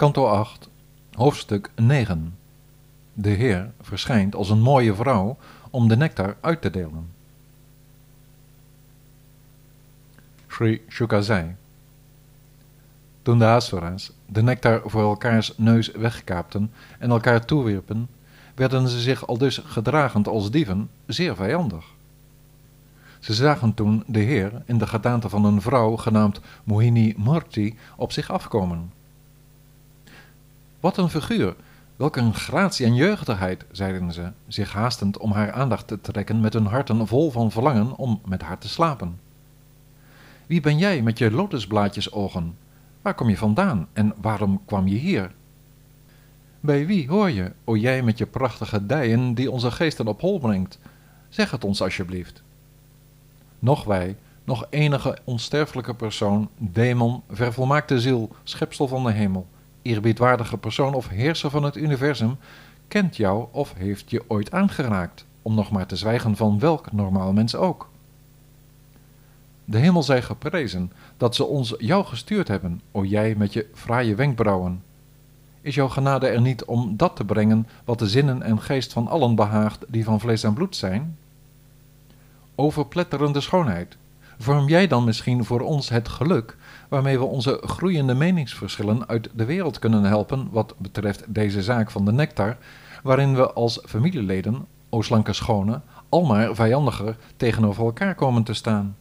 Kanto 8, hoofdstuk 9. De Heer verschijnt als een mooie vrouw om de nectar uit te delen. Sri Shuka zei. Toen de Asuras de nectar voor elkaars neus wegkaapten en elkaar toewierpen, werden ze zich al dus gedragend als dieven zeer vijandig. Ze zagen toen de Heer in de gedaante van een vrouw genaamd Mohini Murti op zich afkomen. Wat een figuur, welk een gratie en jeugdigheid, zeiden ze, zich haastend om haar aandacht te trekken met hun harten vol van verlangen om met haar te slapen. Wie ben jij met je lotusblaadjes ogen? Waar kom je vandaan en waarom kwam je hier? Bij wie hoor je, o jij met je prachtige dijen die onze geesten op hol brengt? Zeg het ons alsjeblieft. Nog wij, nog enige onsterfelijke persoon, demon, vervolmaakte ziel, schepsel van de hemel, eerbiedwaardige persoon of heerser van het universum, kent jou of heeft je ooit aangeraakt, om nog maar te zwijgen van welk normaal mens ook. De hemel zij geprezen dat ze ons jou gestuurd hebben, o jij met je fraaie wenkbrauwen. Is jouw genade er niet om dat te brengen wat de zinnen en geest van allen behaagt die van vlees en bloed zijn? Overpletterende schoonheid, vorm jij dan misschien voor ons het geluk waarmee we onze groeiende meningsverschillen uit de wereld kunnen helpen wat betreft deze zaak van de nectar, waarin we als familieleden, o slanke schone, almaar vijandiger tegenover elkaar komen te staan?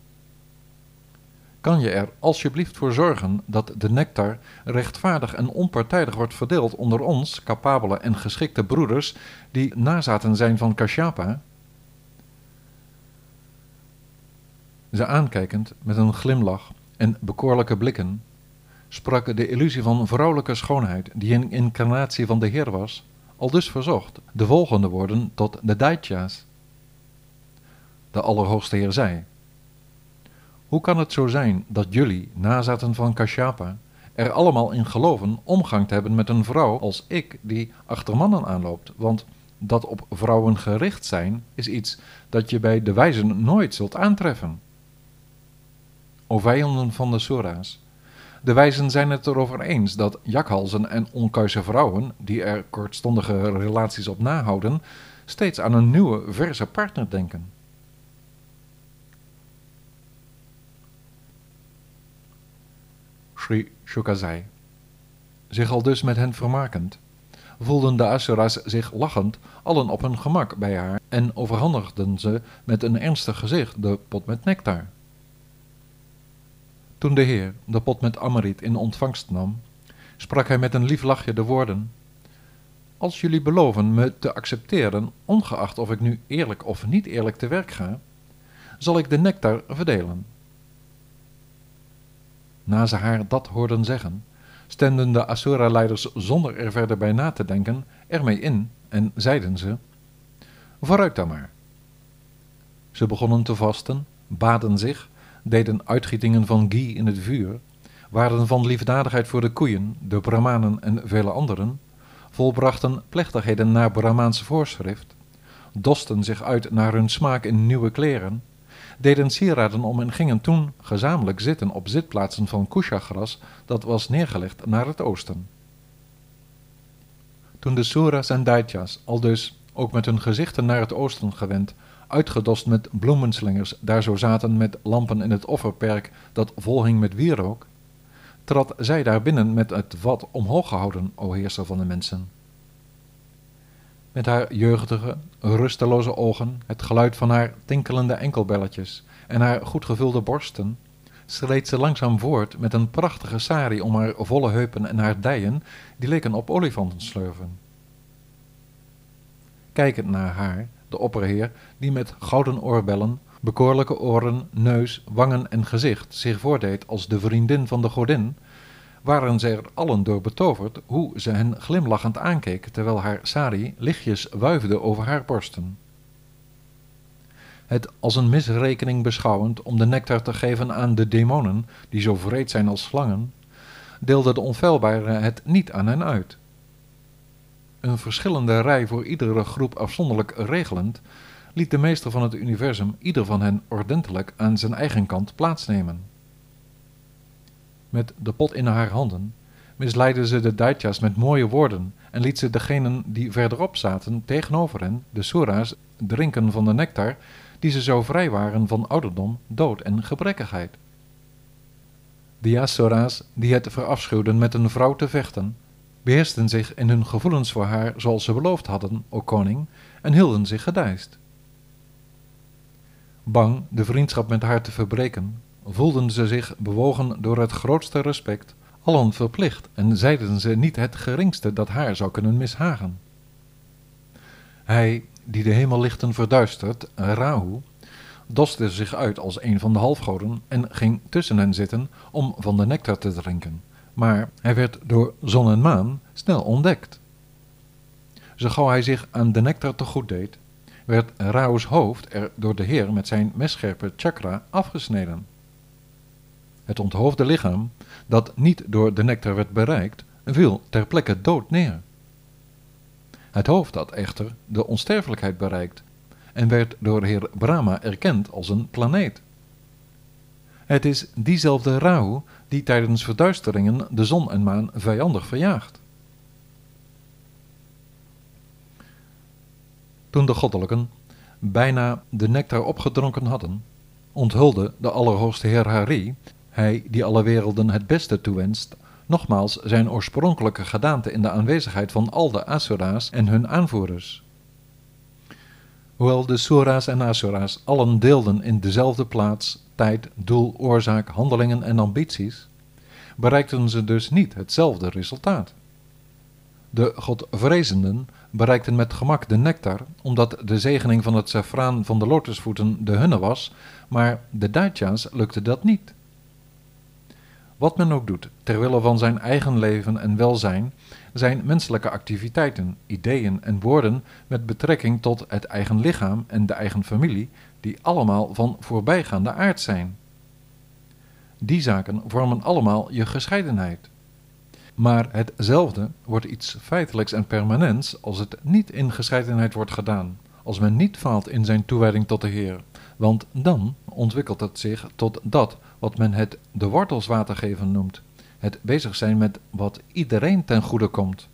kan je er alsjeblieft voor zorgen dat de nectar rechtvaardig en onpartijdig wordt verdeeld onder ons, capabele en geschikte broeders, die nazaten zijn van Kashyapa? Ze aankijkend met een glimlach en bekoorlijke blikken, sprak de illusie van vrouwelijke schoonheid, die een incarnatie van de Heer was, al dus verzocht de volgende woorden tot de Daitya's. De Allerhoogste Heer zei, hoe kan het zo zijn dat jullie, nazaten van Kashyapa, er allemaal in geloven omgang te hebben met een vrouw als ik die achter mannen aanloopt? Want dat op vrouwen gericht zijn is iets dat je bij de wijzen nooit zult aantreffen. O vijanden van de Sura's, de wijzen zijn het erover eens dat jakhalzen en onkuise vrouwen, die er kortstondige relaties op nahouden, steeds aan een nieuwe, verse partner denken. Sri Shukazai. Zich al dus met hen vermakend, voelden de Asuras zich lachend allen op hun gemak bij haar en overhandigden ze met een ernstig gezicht de pot met nectar. Toen de heer de pot met Amrit in ontvangst nam, sprak hij met een lief lachje de woorden: Als jullie beloven me te accepteren, ongeacht of ik nu eerlijk of niet eerlijk te werk ga, zal ik de nectar verdelen. Na ze haar dat hoorden zeggen, stemden de Asura-leiders zonder er verder bij na te denken ermee in en zeiden ze: Vooruit dan maar. Ze begonnen te vasten, baden zich, deden uitgietingen van ghee in het vuur, waren van liefdadigheid voor de koeien, de brahmanen en vele anderen, volbrachten plechtigheden naar Brahmaanse voorschrift, dosten zich uit naar hun smaak in nieuwe kleren, deden sieraden om en gingen toen gezamenlijk zitten op zitplaatsen van kusha-gras dat was neergelegd naar het oosten. Toen de Suras en Daityas, al dus ook met hun gezichten naar het oosten gewend, uitgedost met bloemenslingers, daar zo zaten met lampen in het offerperk dat volhing met wierook, trad zij daar binnen met het vat omhoog gehouden, o heerser van de mensen. Met haar jeugdige, rusteloze ogen, het geluid van haar tinkelende enkelbelletjes en haar goed gevulde borsten, sleet ze langzaam voort met een prachtige sari om haar volle heupen en haar dijen, die leken op olifantenslurven. Kijkend naar haar, de opperheer, die met gouden oorbellen, bekoorlijke oren, neus, wangen en gezicht zich voordeed als de vriendin van de godin, waren ze er allen door betoverd hoe ze hen glimlachend aankeek terwijl haar sari lichtjes wuifde over haar borsten. Het als een misrekening beschouwend om de nectar te geven aan de demonen, die zo vreed zijn als slangen, deelde de onfeilbare het niet aan hen uit. Een verschillende rij voor iedere groep afzonderlijk regelend, liet de meester van het universum ieder van hen ordentelijk aan zijn eigen kant plaatsnemen. Met de pot in haar handen misleidde ze de Daitya's met mooie woorden en liet ze degenen die verderop zaten tegenover hen, de Sura's, drinken van de nectar die ze zo vrij waren van ouderdom, dood en gebrekkigheid. De Asuras, die het verafschuwden met een vrouw te vechten, beheersten zich in hun gevoelens voor haar zoals ze beloofd hadden, o koning, en hielden zich gedijst. Bang de vriendschap met haar te verbreken, voelden ze zich bewogen door het grootste respect, allen verplicht en zeiden ze niet het geringste dat haar zou kunnen mishagen. Hij, die de hemellichten verduistert, Rahu, doste zich uit als een van de halfgoden en ging tussen hen zitten om van de nectar te drinken. Maar hij werd door zon en maan snel ontdekt. Zo gauw hij zich aan de nectar te goed deed, werd Rahu's hoofd er door de Heer met zijn messcherpe chakra afgesneden. Het onthoofde lichaam, dat niet door de nectar werd bereikt, viel ter plekke dood neer. Het hoofd had echter de onsterfelijkheid bereikt en werd door heer Brahma erkend als een planeet. Het is diezelfde Rahu die tijdens verduisteringen de zon en maan vijandig verjaagt. Toen de goddelijken bijna de nectar opgedronken hadden, onthulde de Allerhoogste Heer Hari, hij die alle werelden het beste toewenst, nogmaals zijn oorspronkelijke gedaante in de aanwezigheid van al de Asura's en hun aanvoerders. Hoewel de Sura's en Asura's allen deelden in dezelfde plaats, tijd, doel, oorzaak, handelingen en ambities, bereikten ze dus niet hetzelfde resultaat. De godvrezenden bereikten met gemak de nectar, omdat de zegening van het safraan van de lotusvoeten de hunne was, maar de Daitya's lukte dat niet. Wat men ook doet, ter wille van zijn eigen leven en welzijn, zijn menselijke activiteiten, ideeën en woorden met betrekking tot het eigen lichaam en de eigen familie, die allemaal van voorbijgaande aard zijn. Die zaken vormen allemaal je gescheidenheid. Maar hetzelfde wordt iets feitelijks en permanents als het niet in gescheidenheid wordt gedaan, als men niet faalt in zijn toewijding tot de Heer, want dan ontwikkelt het zich tot dat wat men het de wortels water geven noemt, het bezig zijn met wat iedereen ten goede komt.